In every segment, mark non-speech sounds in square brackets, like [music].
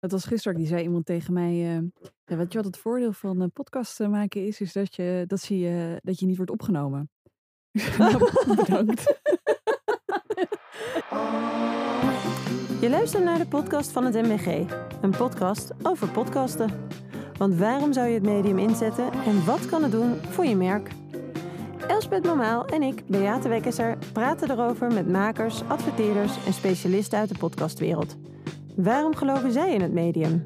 Het was gisteren, die zei iemand tegen mij, uh, ja, weet je wat het voordeel van een podcast maken is? Is dat je, dat zie je, dat je niet wordt opgenomen. [laughs] [laughs] Bedankt. Je luistert naar de podcast van het MWG. Een podcast over podcasten. Want waarom zou je het medium inzetten en wat kan het doen voor je merk? Elspeth Normaal en ik, Beate Wekkeser, praten erover met makers, adverteerders en specialisten uit de podcastwereld. Waarom geloven zij in het medium?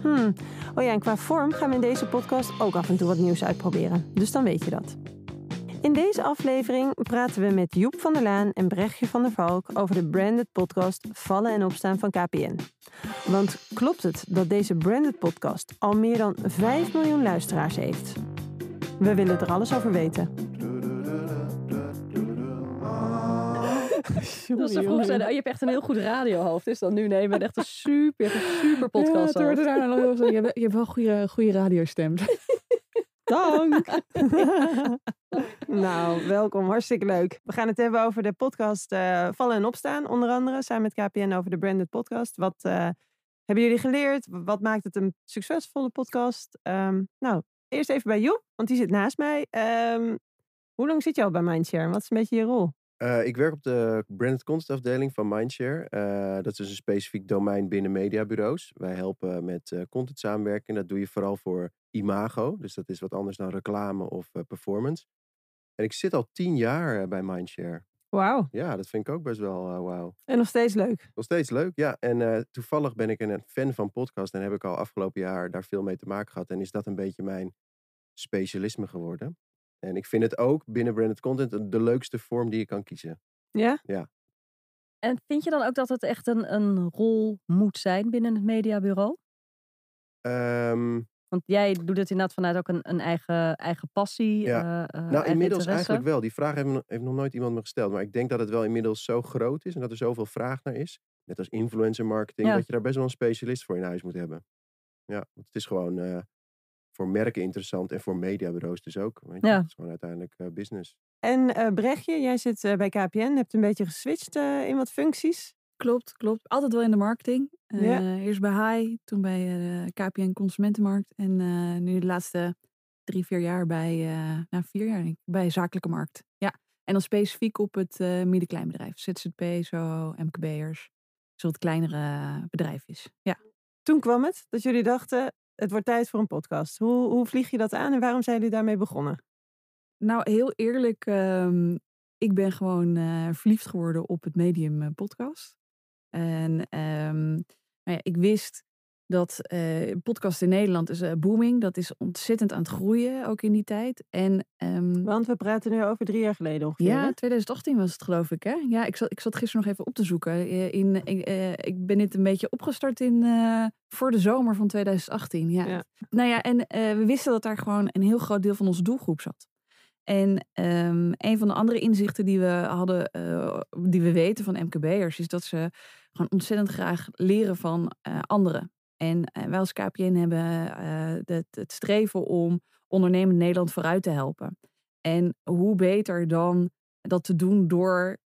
Hmm. Oh ja, en qua vorm gaan we in deze podcast ook af en toe wat nieuws uitproberen. Dus dan weet je dat. In deze aflevering praten we met Joep van der Laan en Brechtje van der Valk over de branded podcast Vallen en Opstaan van KPN. Want klopt het dat deze branded podcast al meer dan 5 miljoen luisteraars heeft? We willen er alles over weten. [laughs] Dat is goed zijn. Oh, je hebt echt een heel goed radiohoofd. Is dan nu? Nee, je bent echt een super, [laughs] super podcast. Ja, je, hebt, je hebt wel een goede, goede radiostem. [laughs] Dank. nou, welkom. Hartstikke leuk. We gaan het hebben over de podcast uh, Vallen en Opstaan. Onder andere samen met KPN over de branded podcast. Wat uh, hebben jullie geleerd? Wat maakt het een succesvolle podcast? Um, nou, eerst even bij Joep, want die zit naast mij. Um, hoe lang zit je al bij Mindshare? Wat is een beetje je rol? Uh, ik werk op de branded content afdeling van Mindshare. Uh, dat is een specifiek domein binnen mediabureaus. Wij helpen met uh, content samenwerken. Dat doe je vooral voor imago. Dus dat is wat anders dan reclame of performance. En ik zit al tien jaar bij Mindshare. Wauw. Ja, dat vind ik ook best wel wauw. En nog steeds leuk. Nog steeds leuk, ja. En toevallig ben ik een fan van podcast en heb ik al afgelopen jaar daar veel mee te maken gehad. En is dat een beetje mijn specialisme geworden. En ik vind het ook binnen branded content de leukste vorm die je kan kiezen. Ja? Ja. En vind je dan ook dat het echt een, een rol moet zijn binnen het mediabureau? Um, Want jij doet het inderdaad vanuit ook een, een eigen, eigen passie. Ja. Uh, nou, inmiddels eigenlijk wel. Die vraag heeft, heeft, nog nooit iemand me gesteld. Maar ik denk dat het wel inmiddels zo groot is en dat er zoveel vraag naar is. Net als influencer marketing, ja. dat je daar best wel een specialist voor in huis moet hebben. Ja, want het is gewoon. Uh, voor merken interessant en voor mediabureaus dus ook. Weet je? Ja. Het is gewoon uiteindelijk uh, business. En uh, Brechtje, jij zit uh, bij KPN, hebt een beetje geswitcht in wat functies. Klopt, klopt. Altijd wel in de marketing. Ja. Eerst bij HAI, toen bij KPN Consumentenmarkt. En nu de laatste drie, vier jaar bij, nou vier jaar denk ik, bij Zakelijke Markt. Ja. En dan specifiek op het midden-kleinbedrijf. ZZP, zo, MKB'ers. Zo'n wat kleinere bedrijfjes. Ja. Toen kwam het dat jullie dachten, het wordt tijd voor een podcast. Hoe, hoe vlieg je dat aan en waarom zijn jullie daarmee begonnen? Nou, heel eerlijk, um, ik ben gewoon uh, verliefd geworden op het medium uh, podcast. En um, nou ja, ik wist dat uh, podcast in Nederland is booming. Dat is ontzettend aan het groeien, ook in die tijd. En, um, Want we praten nu over drie jaar geleden ongeveer. Ja, 2018 was het geloof ik. Hè? Ja, ik zat, ik zat gisteren nog even op te zoeken. In, ik, ik ben dit een beetje opgestart in, voor de zomer van 2018. Ja. ja. Nou ja, en we wisten dat daar gewoon een heel groot deel van onze doelgroep zat. En um, een van de andere inzichten die we hadden, uh, die we weten van MKB'ers, is dat ze gewoon ontzettend graag leren van uh, anderen. En wij als KPN hebben het, het, streven om ondernemend Nederland vooruit te helpen. En hoe beter dan dat te doen door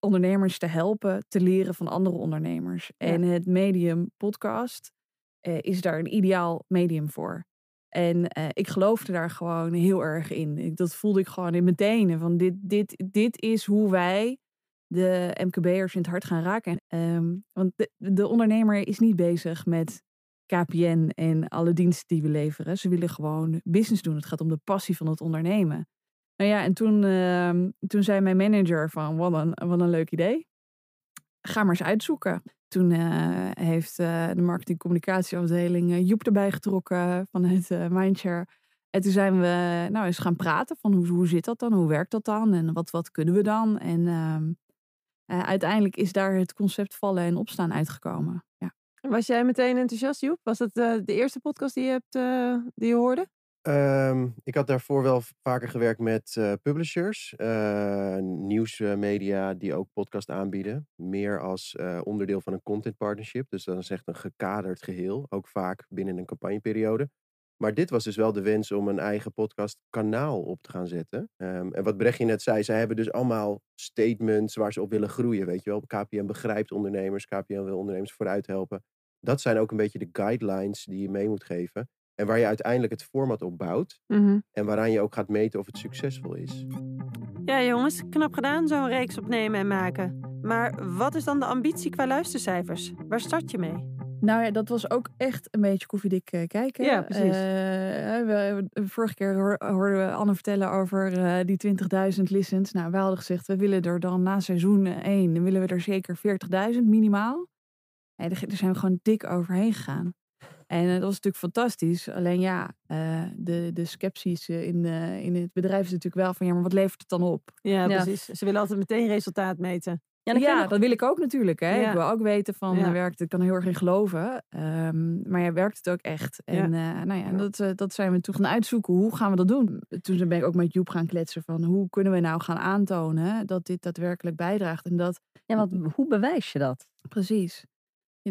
ondernemers te helpen te leren van andere ondernemers. Ja. En het medium podcast is daar een ideaal medium voor. En uh, ik geloofde daar gewoon heel erg in. Ik, dat voelde ik gewoon in mijn tenen. Van dit, dit, dit is hoe wij de MKB'ers in het hart gaan raken. Um, want de, de, ondernemer is niet bezig met KPN en alle diensten die we leveren. Ze willen gewoon business doen. Het gaat om de passie van het ondernemen. Nou ja, en toen, uh, toen zei mijn manager van wat een, wat een leuk idee. Ga maar eens uitzoeken. Toen uh, heeft uh, de marketing communicatieafdeling uh, Joep erbij getrokken vanuit Mindshare. En toen zijn we nou eens gaan praten van hoe, hoe zit dat dan? Hoe werkt dat dan? En wat, wat kunnen we dan? En ehm, uiteindelijk is daar het concept vallen en opstaan uitgekomen. Ja. Was jij meteen enthousiast, Joep? Was dat de eerste podcast die je, hebt, die je hoorde? Um, ik had daarvoor wel vaker gewerkt met uh, publishers, nieuwsmedia die ook podcast aanbieden. Meer als onderdeel van een content partnership. Dus dan is echt een gekaderd geheel, ook vaak binnen een campagneperiode. Maar dit was dus wel de wens om een eigen podcastkanaal op te gaan zetten. Um, en wat Brechtje net zei, zij hebben dus allemaal statements waar ze op willen groeien. Weet je wel, KPN begrijpt ondernemers, KPN wil ondernemers vooruit helpen. Dat zijn ook een beetje de guidelines die je mee moet geven. En waar je uiteindelijk het format op bouwt. Mhm. En waaraan je ook gaat meten of het succesvol is. Ja, jongens, knap gedaan zo'n reeks opnemen en maken. Maar wat is dan de ambitie qua luistercijfers? Waar start je mee? Nou ja, dat was ook echt een beetje koffiedik eh, kijken. Ja, precies. Eh, we, we- vorige keer hoor- hoorden we Anne vertellen over eh, die 20.000 listens. Nou, wij hadden gezegd, we willen er dan na seizoen 1, willen we er zeker 40.000 minimaal. En daar zijn we gewoon dik overheen gegaan. En eh, dat was natuurlijk fantastisch. Alleen ja, eh, de, de scepties eh, in, eh, in het bedrijf is natuurlijk wel van, ja, maar wat levert het dan op? Ja, Ja. precies. Ze willen altijd meteen resultaat meten. Ja, nog- dat wil ik ook natuurlijk. Hè. Ja. Ik wil ook weten van, Ja. werkt het? Ik kan er heel erg in geloven. Ehm, maar ja, werkt het ook echt? En eh, nou ja, dat, dat zijn we toen gaan uitzoeken. Hoe gaan we dat doen? Toen ben ik ook met Joep gaan kletsen van, hoe kunnen we nou gaan aantonen dat dit daadwerkelijk bijdraagt? En dat, ja, want hoe bewijs je dat? precies.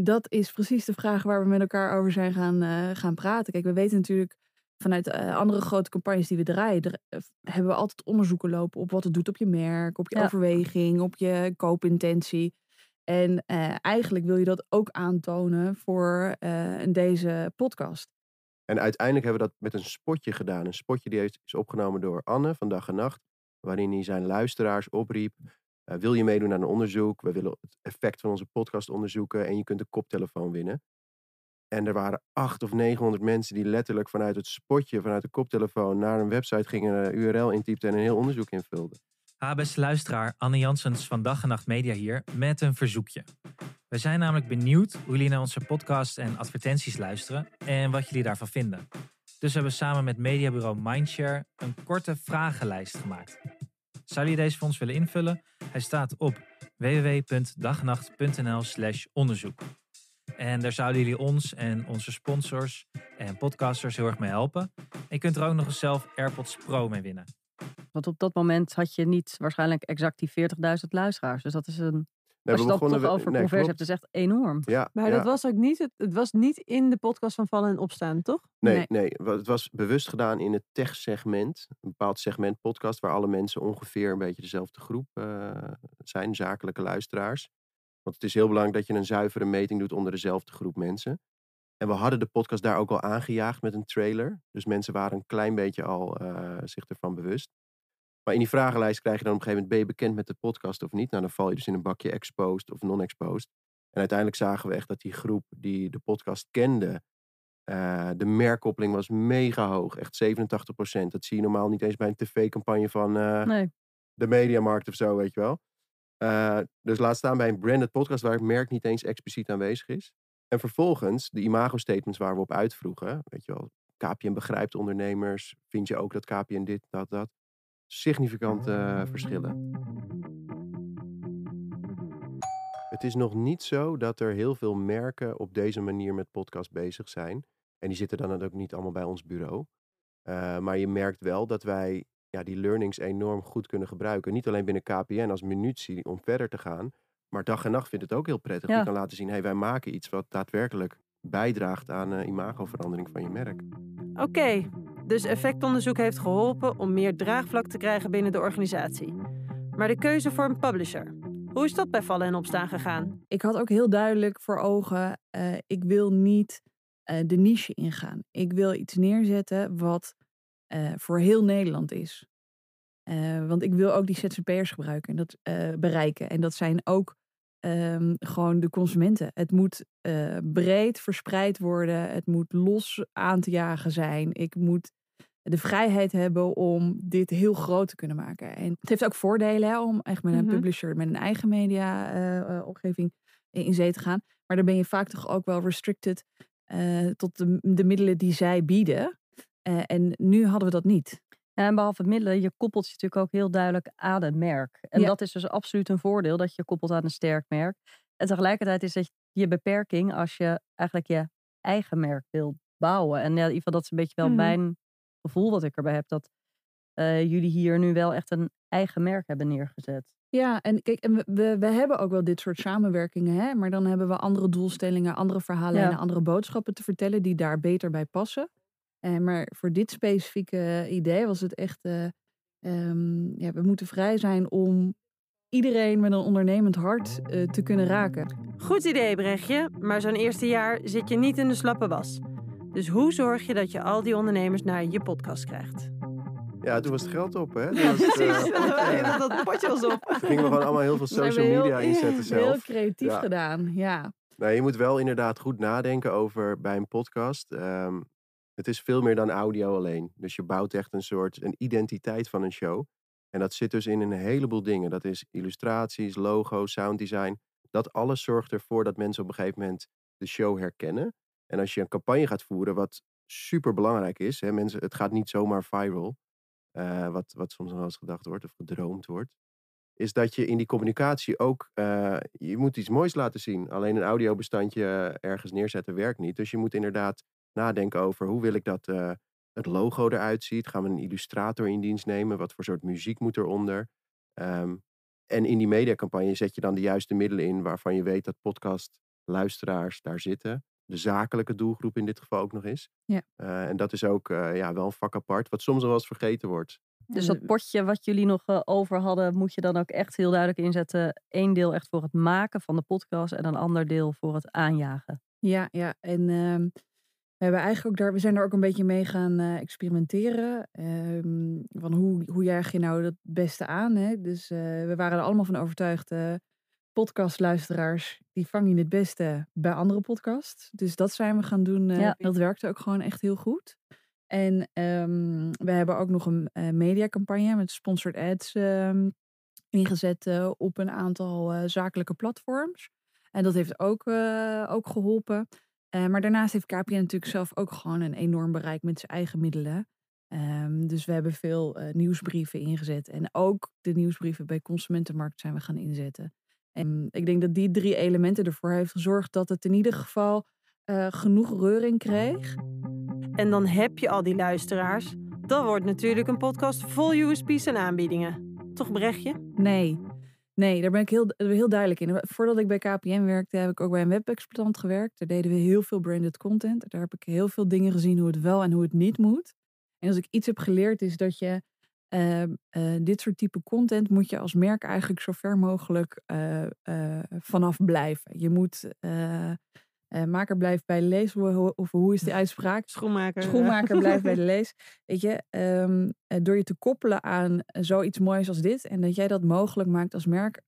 Dat is precies de vraag waar we met elkaar over zijn gaan, eh, gaan praten. Kijk, we weten natuurlijk vanuit eh, andere grote campagnes die we draaien, hebben we altijd onderzoeken lopen op wat het doet op je merk, op je Ja. overweging, op je koopintentie. En eh, eigenlijk wil je dat ook aantonen voor eh, deze podcast. En uiteindelijk hebben we dat met een spotje gedaan. Een spotje die heeft- is opgenomen door Anne van Dag en Nacht. Waarin hij zijn luisteraars opriep. Eh, wil je meedoen aan een onderzoek? We willen het effect van onze podcast onderzoeken. En je kunt een koptelefoon winnen. En er waren acht of 900 mensen die letterlijk vanuit het spotje, vanuit de koptelefoon, naar een website gingen, een URL intypten en een heel onderzoek invulden. Ha, beste luisteraar, Anne Janssens van Dag en Nacht Media hier met een verzoekje. We zijn namelijk benieuwd hoe jullie naar onze podcast en advertenties luisteren en wat jullie daarvan vinden. Dus we hebben samen met mediabureau Mindshare een korte vragenlijst gemaakt. Zou jullie deze ons willen invullen? Hij staat op www.dagnacht.nl slash onderzoek. En daar zouden jullie ons en onze sponsors en podcasters heel erg mee helpen. En je kunt er ook nog eens zelf AirPods Pro mee winnen. Want op dat moment had je niet waarschijnlijk exact die 40.000 luisteraars. Dus dat is een. Nee, als je we dat toch begonnen- over nee, conversie klopt. hebt, is echt enorm. Ja, Maar ja. dat was ook niet, het, het was niet in de podcast van Vallen en Opstaan, toch? Nee, Nee. Het was bewust gedaan in het tech-segment. Een bepaald segment podcast waar alle mensen ongeveer een beetje dezelfde groep eh, zijn, zakelijke luisteraars. Want het is heel belangrijk dat je een zuivere meting doet onder dezelfde groep mensen. En we hadden de podcast daar ook al aangejaagd met een trailer. Dus mensen waren een klein beetje al eh, zich ervan bewust. Maar in die vragenlijst krijg je dan op een gegeven moment, ben je bekend met de podcast of niet? Nou, dan val je dus in een bakje exposed of non-exposed. En uiteindelijk zagen we echt dat die groep die de podcast kende, eh, de merkkoppeling was mega hoog. Echt 87% Dat zie je normaal niet eens bij een tv-campagne van eh, Nee. de Mediamarkt of zo, weet je wel. Eh, dus laat staan bij een branded podcast waar het merk niet eens expliciet aanwezig is. En vervolgens de imago-statements waar we op uitvroegen. Weet je wel, KPN begrijpt ondernemers. Vind je ook dat KPN dit, dat, dat? Significant eh, verschillen. Het is nog niet zo dat er heel veel merken op deze manier met podcast bezig zijn. En die zitten dan ook niet allemaal bij ons bureau. Eh, maar je merkt wel dat wij ja, die learnings enorm goed kunnen gebruiken. Niet alleen binnen KPN als munitie om verder te gaan. Maar dag en nacht vindt het ook heel prettig. Ja. Je kan laten zien, hey, wij maken iets wat daadwerkelijk bijdraagt aan eh, imagoverandering van je merk. Oké, dus effectonderzoek heeft geholpen om meer draagvlak te krijgen binnen de organisatie. Maar de keuze voor een publisher, hoe is dat bij Vallen en Opstaan gegaan? Ik had ook heel duidelijk voor ogen, eh, ik wil niet eh, de niche ingaan. Ik wil iets neerzetten wat eh, voor heel Nederland is. Want ik wil ook die ZZP'ers gebruiken en dat bereiken. En dat zijn ook ehm, gewoon de consumenten. Het moet eh, breed verspreid worden. Het moet los aan te jagen zijn. Ik moet de vrijheid hebben om dit heel groot te kunnen maken. En het heeft ook voordelen hè, om echt met een Mhm. publisher, met een eigen media-omgeving in zee te gaan. Maar dan ben je vaak toch ook wel restricted eh, tot de, de middelen die zij bieden. Eh, en nu hadden we dat niet. En behalve middelen, je koppelt je natuurlijk ook heel duidelijk aan een merk. En Ja. dat is dus absoluut een voordeel, dat je koppelt aan een sterk merk. En tegelijkertijd is dat je beperking als je eigenlijk je eigen merk wil bouwen. En ja, in ieder geval, dat is een beetje wel Mhm. mijn gevoel wat ik erbij heb. Dat eh, jullie hier nu wel echt een eigen merk hebben neergezet. Ja, en kijk, en we, we, we hebben ook wel dit soort samenwerkingen, hè? maar dan hebben we andere doelstellingen, andere verhalen Ja. en andere boodschappen te vertellen die daar beter bij passen. Eh, maar voor dit specifieke idee was het echt, eh, ehm, ja, we moeten vrij zijn om iedereen met een ondernemend hart eh, te kunnen raken. Goed idee, Brechtje, maar zo'n eerste jaar zit je niet in de slappe was. Dus hoe zorg je dat je al die ondernemers naar je podcast krijgt? Ja, toen was het geld op, hè? [laughs] Toen Ja, was precies. eh, dat, dat potje was op. Toen gingen we gewoon allemaal heel veel social heel- media inzetten [laughs] zelf. Heel creatief Ja. gedaan, ja. Nou, je moet wel inderdaad goed nadenken over bij een podcast. Ehm, het is veel meer dan audio alleen. Dus je bouwt echt een soort een identiteit van een show. En dat zit dus in een heleboel dingen. Dat is illustraties, logo, sounddesign. Dat alles zorgt ervoor dat mensen op een gegeven moment de show herkennen. En als je een campagne gaat voeren, wat super belangrijk is. Hè, mensen, het gaat niet zomaar viral. eh, wat, wat soms nog eens gedacht wordt of gedroomd wordt is dat je in die communicatie ook, eh, je moet iets moois laten zien. Alleen een audiobestandje eh, ergens neerzetten werkt niet. Dus je moet inderdaad nadenken over hoe wil ik dat eh, het logo eruit ziet. Gaan we een illustrator in dienst nemen? Wat voor soort muziek moet eronder? Ehm, en in die mediacampagne zet je dan de juiste middelen in waarvan je weet dat podcastluisteraars daar zitten. De zakelijke doelgroep in dit geval ook nog is. Ja. Eh, en dat is ook eh, ja, wel een vak apart, wat soms nog wel eens vergeten wordt. Dus dat potje wat jullie nog over hadden, moet je dan ook echt heel duidelijk inzetten. Eén deel echt voor het maken van de podcast en een ander deel voor het aanjagen. Ja, ja. En ehm, we, hebben eigenlijk ook daar, we zijn er ook een beetje mee gaan eh, experimenteren. Ehm, van hoe, hoe jaag je nou het beste aan? Hè? Dus eh, we waren er allemaal van overtuigd. eh, podcastluisteraars, die vang je het beste bij andere podcasts. Dus dat zijn we gaan doen. Ja. Dat werkte ook gewoon echt heel goed. En ehm, we hebben ook nog een mediacampagne met sponsored ads ehm, ingezet op een aantal zakelijke platforms. En dat heeft ook, ook geholpen. Eh, maar daarnaast heeft KPN natuurlijk zelf ook gewoon een enorm bereik met zijn eigen middelen. Ehm, dus we hebben veel eh, nieuwsbrieven ingezet. En ook de nieuwsbrieven bij Consumentenmarkt zijn we gaan inzetten. En ik denk dat die drie elementen ervoor heeft gezorgd dat het in ieder geval eh, genoeg reuring kreeg. En dan heb je al die luisteraars. Dan wordt natuurlijk een podcast vol USP's en aanbiedingen. Toch, Brechtje? Nee, nee, daar ben ik heel, heel duidelijk in. Voordat ik bij KPN werkte, heb ik ook bij een webexploitant gewerkt. Daar deden we heel veel branded content. Daar heb ik heel veel dingen gezien hoe het wel en hoe het niet moet. En als ik iets heb geleerd, is dat je eh, eh, dit soort type content moet je als merk eigenlijk zo ver mogelijk eh, eh, vanaf blijven. Je moet eh, maker blijft bij de lees, of hoe is die [laughs] uitspraak? Schoenmaker. Schoenmaker blijft bij de [laughs] lees. Weet je, ehm, eh, door je te koppelen aan eh, zoiets moois als dit en dat jij dat mogelijk maakt als merk,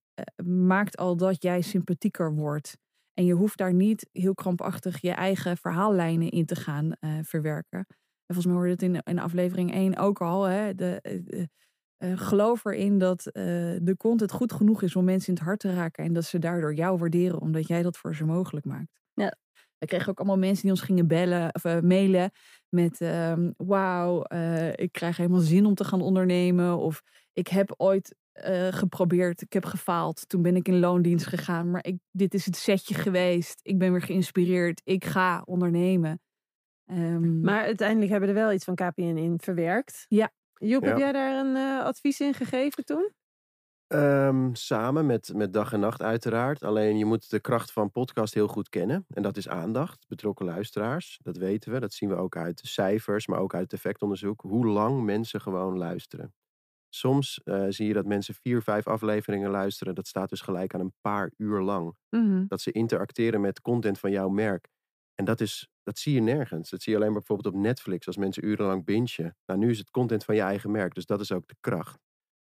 maakt al dat jij sympathieker wordt. En je hoeft daar niet heel krampachtig je eigen verhaallijnen in te gaan verwerken. En volgens mij hoorde het in, in aflevering 1 ook al. Hè, de, geloof erin dat eh, de content goed genoeg is om mensen in het hart te raken. En dat ze daardoor jou waarderen, omdat jij dat voor ze mogelijk maakt. Ja. We kregen ook allemaal mensen die ons gingen bellen of eh, mailen met ehm, wauw, eh, ik krijg helemaal zin om te gaan ondernemen. Of ik heb ooit eh, geprobeerd, ik heb gefaald. Toen ben ik in loondienst gegaan, maar ik, dit is het setje geweest. Ik ben weer geïnspireerd. Ik ga ondernemen. Ehm, Maar uiteindelijk hebben we er wel iets van KPN in verwerkt. Ja. Joep, heb jij daar een eh, advies in gegeven toen? Ehm, samen met, met dag en nacht uiteraard. Alleen je moet de kracht van podcast heel goed kennen. En dat is aandacht, betrokken luisteraars. Dat weten we. Dat zien we ook uit de cijfers, maar ook uit het effectonderzoek. Hoe lang mensen gewoon luisteren. Soms eh, zie je dat mensen vier, vijf afleveringen luisteren. Dat staat dus gelijk aan een paar uur lang. Mhm. Dat ze interacteren met content van jouw merk. En dat, is, dat zie je nergens. Dat zie je alleen maar bijvoorbeeld op Netflix. Als mensen urenlang bingen. Nou, nu is het content van je eigen merk. Dus dat is ook de kracht.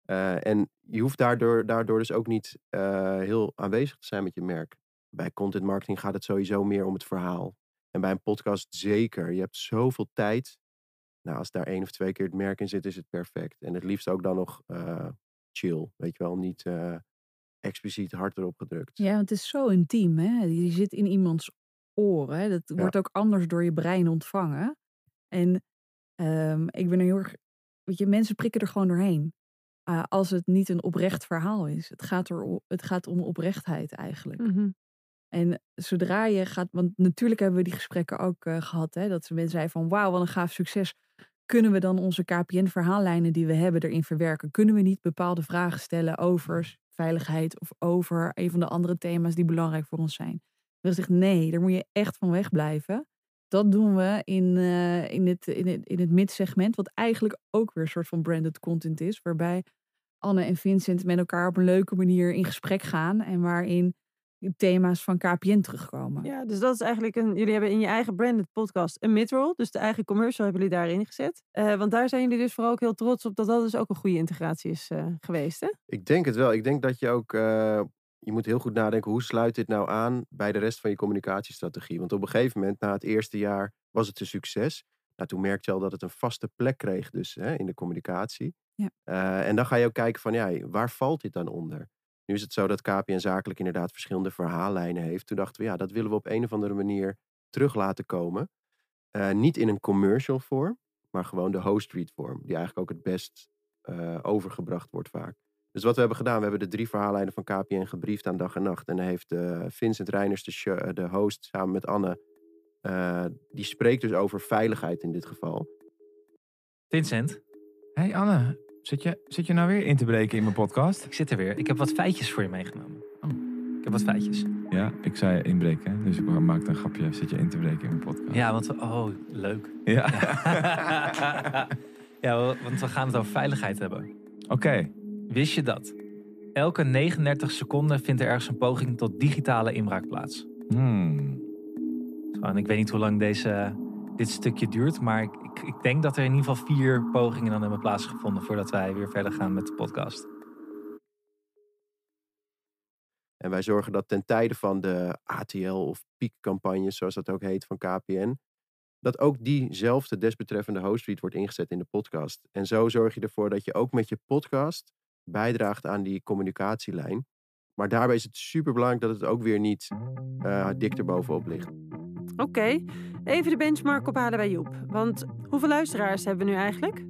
Eh, en je hoeft daardoor, daardoor dus ook niet eh, heel aanwezig te zijn met je merk. Bij content marketing gaat het sowieso meer om het verhaal. En bij een podcast zeker. Je hebt zoveel tijd. Nou, als daar één of twee keer het merk in zit, is het perfect. En het liefst ook dan nog eh, chill. Weet je wel, niet expliciet hard erop gedrukt. Ja, want het is zo intiem. Hè? Je zit in iemands oren. Hè? Dat Ja. wordt ook anders door je brein ontvangen. En ehm, ik ben er heel erg. Weet je, mensen prikken er gewoon doorheen. Ah, als het niet een oprecht verhaal is. Het gaat, er, het gaat om oprechtheid eigenlijk. Mhm. En zodra je gaat. Want natuurlijk hebben we die gesprekken ook eh, gehad. Hè? Dat ze mensen zeiden van wauw, wat een gaaf succes. Kunnen we dan onze KPN-verhaallijnen die we hebben erin verwerken? Kunnen we niet bepaalde vragen stellen over veiligheid of over een van de andere thema's die belangrijk voor ons zijn? Dan zegt nee, daar moet je echt van wegblijven. Dat doen we in, eh, in het, in het, in het mid-segment, wat eigenlijk ook weer een soort van branded content is, waarbij Anne en Vincent met elkaar op een leuke manier in gesprek gaan. En waarin thema's van KPN terugkomen. Ja, dus dat is eigenlijk een. Jullie hebben in je eigen branded podcast een midroll. Dus de eigen commercial hebben jullie daarin gezet. Eh, want daar zijn jullie dus vooral ook heel trots op dat dat dus ook een goede integratie is eh, geweest. Hè? Ik denk het wel. Ik denk dat je ook. eh, je moet heel goed nadenken hoe sluit dit nou aan bij de rest van je communicatiestrategie. Want op een gegeven moment, na het eerste jaar, was het een succes. Nou, toen merkte je al dat het een vaste plek kreeg, dus hè, in de communicatie. Ja. Eh, en dan ga je ook kijken van, ja, waar valt dit dan onder? Nu is het zo dat KPN zakelijk inderdaad verschillende verhaallijnen heeft. Toen dachten we, ja, dat willen we op een of andere manier terug laten komen. Eh, niet in een commercial vorm, maar gewoon de host read vorm. Die eigenlijk ook het best eh, overgebracht wordt vaak. Dus wat we hebben gedaan, we hebben de drie verhaallijnen van KPN gebriefd aan dag en nacht. En dan heeft eh, Vincent Reiners, de, show- de host, samen met Anne, eh, die spreekt dus over veiligheid in dit geval. Vincent, Hey Anne, zit je, zit je nou weer in te breken in mijn podcast? ik zit er weer. Ik heb wat feitjes voor je meegenomen. Oh. Ik heb wat feitjes. Ja, ik zei inbreken, dus ik maakte een grapje. Zit je in te breken in mijn podcast? Ja, want we, oh, leuk. Ja. [laughs] ja, want we gaan het over veiligheid hebben. Oké. Wist je dat? Elke 39 seconden vindt er ergens een poging tot digitale inbraak plaats. Hmm. Gewoon, ik weet niet hoe lang deze, dit stukje duurt, maar ik, ik, ik denk dat er in ieder geval vier pogingen dan hebben plaatsgevonden voordat wij weer verder gaan met de podcast. En wij zorgen dat ten tijde van de ATL of piekcampagnes, zoals dat ook heet, van KPN, dat ook diezelfde desbetreffende hostread wordt ingezet in de podcast. En zo zorg je ervoor dat je ook met je podcast bijdraagt aan die communicatielijn. Maar daarbij is het superbelangrijk dat het ook weer niet eh dik erbovenop ligt. Oké, even de benchmark ophalen bij Joep. Want hoeveel luisteraars hebben we nu eigenlijk?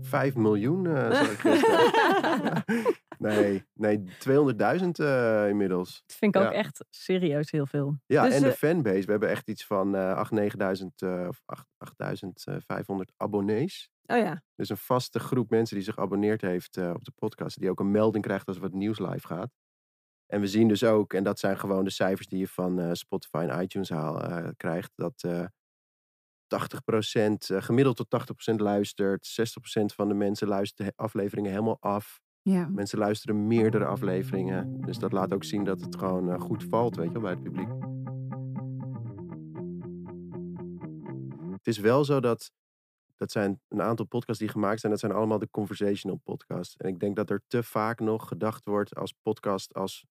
5 miljoen, eh zag ik [laughs] nee, nee 200.000 eh, inmiddels. Dat vind ik ook echt serieus heel veel. Ja, Dus, en de fanbase. We hebben echt iets van eh 8, 9000 eh, of 8 8500 abonnees. Oh ja, Dus een vaste groep mensen die zich abonneerd heeft eh, op de podcast. Die ook een melding krijgt als er wat nieuws live gaat. En we zien dus ook, en dat zijn gewoon de cijfers die je van eh, Spotify en iTunes haal, eh, krijgt, dat eh 80%, eh, gemiddeld tot 80% luistert. 60% van de mensen luisteren de afleveringen helemaal af. Ja. Mensen luisteren meerdere afleveringen. Dus dat laat ook zien dat het gewoon goed valt, weet je wel, bij het publiek. Het is wel zo dat, dat zijn een aantal podcasts die gemaakt zijn, dat zijn allemaal de conversational podcasts. En ik denk dat er te vaak nog gedacht wordt als podcast als...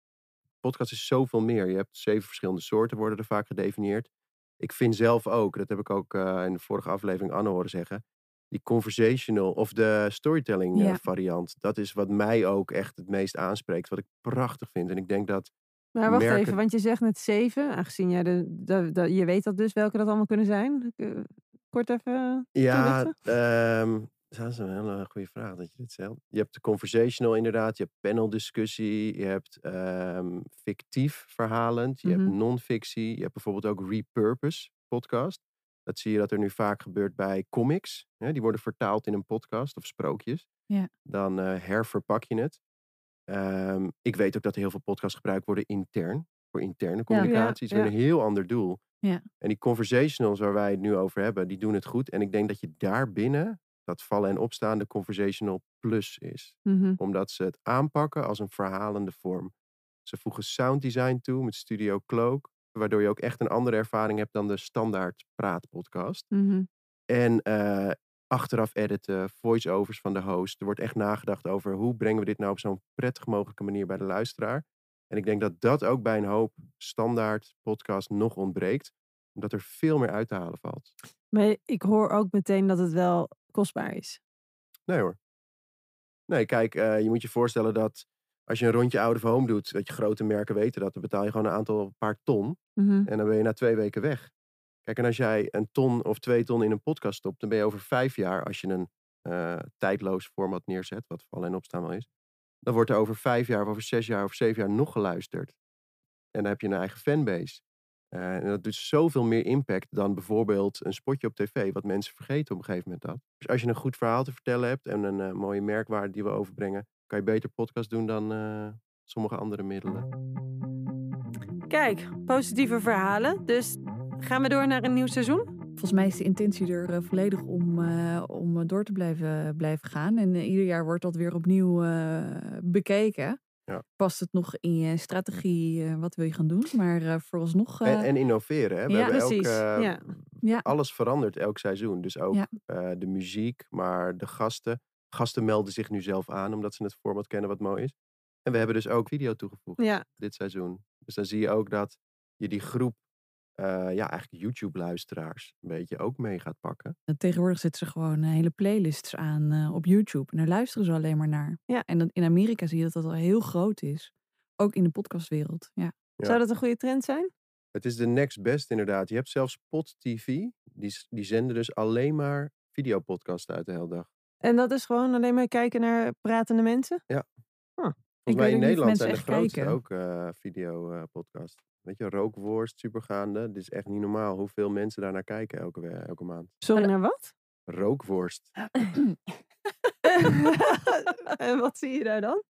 Podcast is zoveel meer. Je hebt zeven verschillende soorten, worden er vaak gedefinieerd. Ik vind zelf ook, dat heb ik ook eh, in de vorige aflevering Anne horen zeggen, die conversational of de storytelling eh, Ja. variant, dat is wat mij ook echt het meest aanspreekt. Wat ik prachtig vind. En ik denk dat maar wacht merken- even, want je zegt net zeven. Aangezien jij de, de, de- je weet dat dus welke dat allemaal kunnen zijn. Eh, Kort even. Ja, toelichten? ehm, dat is een hele goede vraag dat je dit stelt. Je hebt de conversational inderdaad, je hebt paneldiscussie, je hebt ehm, fictief verhalend, je hebt non-fictie, je hebt bijvoorbeeld ook repurpose podcast. Dat zie je dat er nu vaak gebeurt bij comics. Hè? Die worden vertaald in een podcast of sprookjes. Ja. Dan eh, herverpak je het. Ehm, ik weet ook dat er heel veel podcasts gebruikt worden intern. Voor interne communicatie. ja. is weer een heel ander doel. Ja. En die conversationals waar wij het nu over hebben, die doen het goed. En ik denk dat je daarbinnen dat vallen en opstaan de conversational plus is. Mhm. Omdat ze het aanpakken als een verhalende vorm. Ze voegen sound design toe met Studio Cloak. Waardoor je ook echt een andere ervaring hebt dan de standaard praatpodcast. Mhm. En eh, achteraf editen, voice-overs van de host. Er wordt echt nagedacht over hoe brengen we dit nou op zo'n prettig mogelijke manier bij de luisteraar. En ik denk dat dat ook bij een hoop standaard podcast nog ontbreekt. Omdat er veel meer uit te halen valt. Maar ik hoor ook meteen dat het wel kostbaar is. Nee hoor. Nee, kijk, eh, je moet je voorstellen dat als je een rondje out of home doet, dat je grote merken weten dat, dan betaal je gewoon een aantal paar ton. Mhm. En dan ben je na twee weken weg. Kijk, en als jij een ton of twee ton in een podcast stopt, dan ben je over vijf jaar, als je een eh, tijdloos format neerzet, wat vallen en opstaan wel is, dan wordt er over vijf jaar, of over zes jaar, of zeven jaar nog geluisterd. En dan heb je een eigen fanbase. Eh, en dat doet zoveel meer impact dan bijvoorbeeld een spotje op tv, wat mensen vergeten op een gegeven moment dat. Dus als je een goed verhaal te vertellen hebt en een eh, mooie merkwaarde die we overbrengen, kan je beter podcast doen dan eh, sommige andere middelen. Kijk, positieve verhalen. Dus gaan we door naar een nieuw seizoen? Volgens mij is de intentie er eh, volledig om, eh, om door te blijven, blijven gaan. En eh, ieder jaar wordt dat weer opnieuw eh, bekeken. Ja. Past het nog in je strategie? eh, wat wil je gaan doen? Maar eh, vooralsnog... En, eh, en innoveren. Hè? We ja, hebben precies. Elk, eh, Ja. Alles verandert elk seizoen. Dus ook eh, de muziek, maar de gasten. Gasten melden zich nu zelf aan omdat ze het format kennen wat mooi is. En we hebben dus ook video toegevoegd dit seizoen. Dus dan zie je ook dat je die groep, eh, ja, eigenlijk YouTube-luisteraars, een beetje ook mee gaat pakken. En Tegenwoordig zetten ze gewoon eh, hele playlists aan eh, op YouTube. En daar luisteren ze alleen maar naar. Ja. En dan in Amerika zie je dat dat al heel groot is. Ook in de podcastwereld. Ja. Ja. zou dat een goede trend zijn? Het is de next best inderdaad. Je hebt zelfs Pot TV, die, die zenden dus alleen maar videopodcasten uit de hele dag. En dat is gewoon alleen maar kijken naar pratende mensen? Volgens mij in Nederland zijn de mensen echt grootste kijken. ook eh videopodcasts. Weet je, rookworst, supergaande. Dit is echt niet normaal hoeveel mensen daar naar kijken elke, elke maand. Sorry, naar wat? Rookworst. [clears throat] en wat zie je daar dan?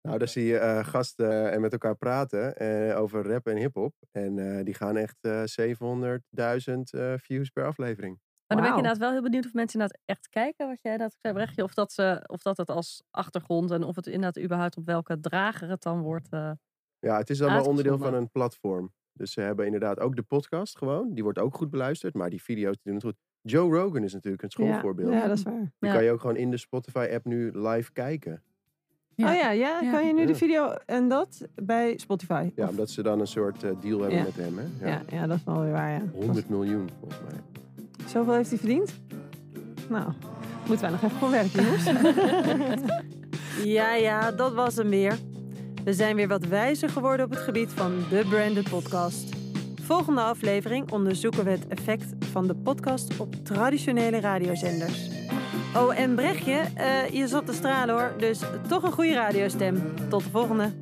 Nou, daar zie je eh, gasten en met elkaar praten eh, over rap en hip-hop. En eh, die gaan echt eh 700.000 eh, views per aflevering. Maar dan ben ik inderdaad wel heel benieuwd of mensen inderdaad echt kijken, wat jij inderdaad zei, Brechtje. Of dat, ze, of dat het als achtergrond en of het inderdaad überhaupt op welke drager het dan wordt. Ja, het is wel onderdeel van een platform. Dus ze hebben inderdaad ook de podcast gewoon. Die wordt ook goed beluisterd, maar die video's die doen het goed. Joe Rogan is natuurlijk een schoolvoorbeeld. Ja, ja, dat is waar. Die Ja. kan je ook gewoon in de Spotify-app nu live kijken. Ja. Oh ja, ja, Ja. kan je nu de video en dat bij Spotify? Ja, Of- omdat ze dan een soort eh, deal hebben Ja. met hem. Hè? Ja. ja, ja, dat is wel weer waar, ja. 100 miljoen volgens mij. Zoveel heeft hij verdiend? Nou, moeten wij nog even voor werken, jongens. [laughs] ja, ja, dat was hem weer. We zijn weer wat wijzer geworden op het gebied van de Branded Podcast. Volgende aflevering onderzoeken we het effect van de podcast op traditionele radiozenders. Oh, en Brechtje, eh, je zat te stralen hoor, dus toch een goede radiostem. Tot de volgende.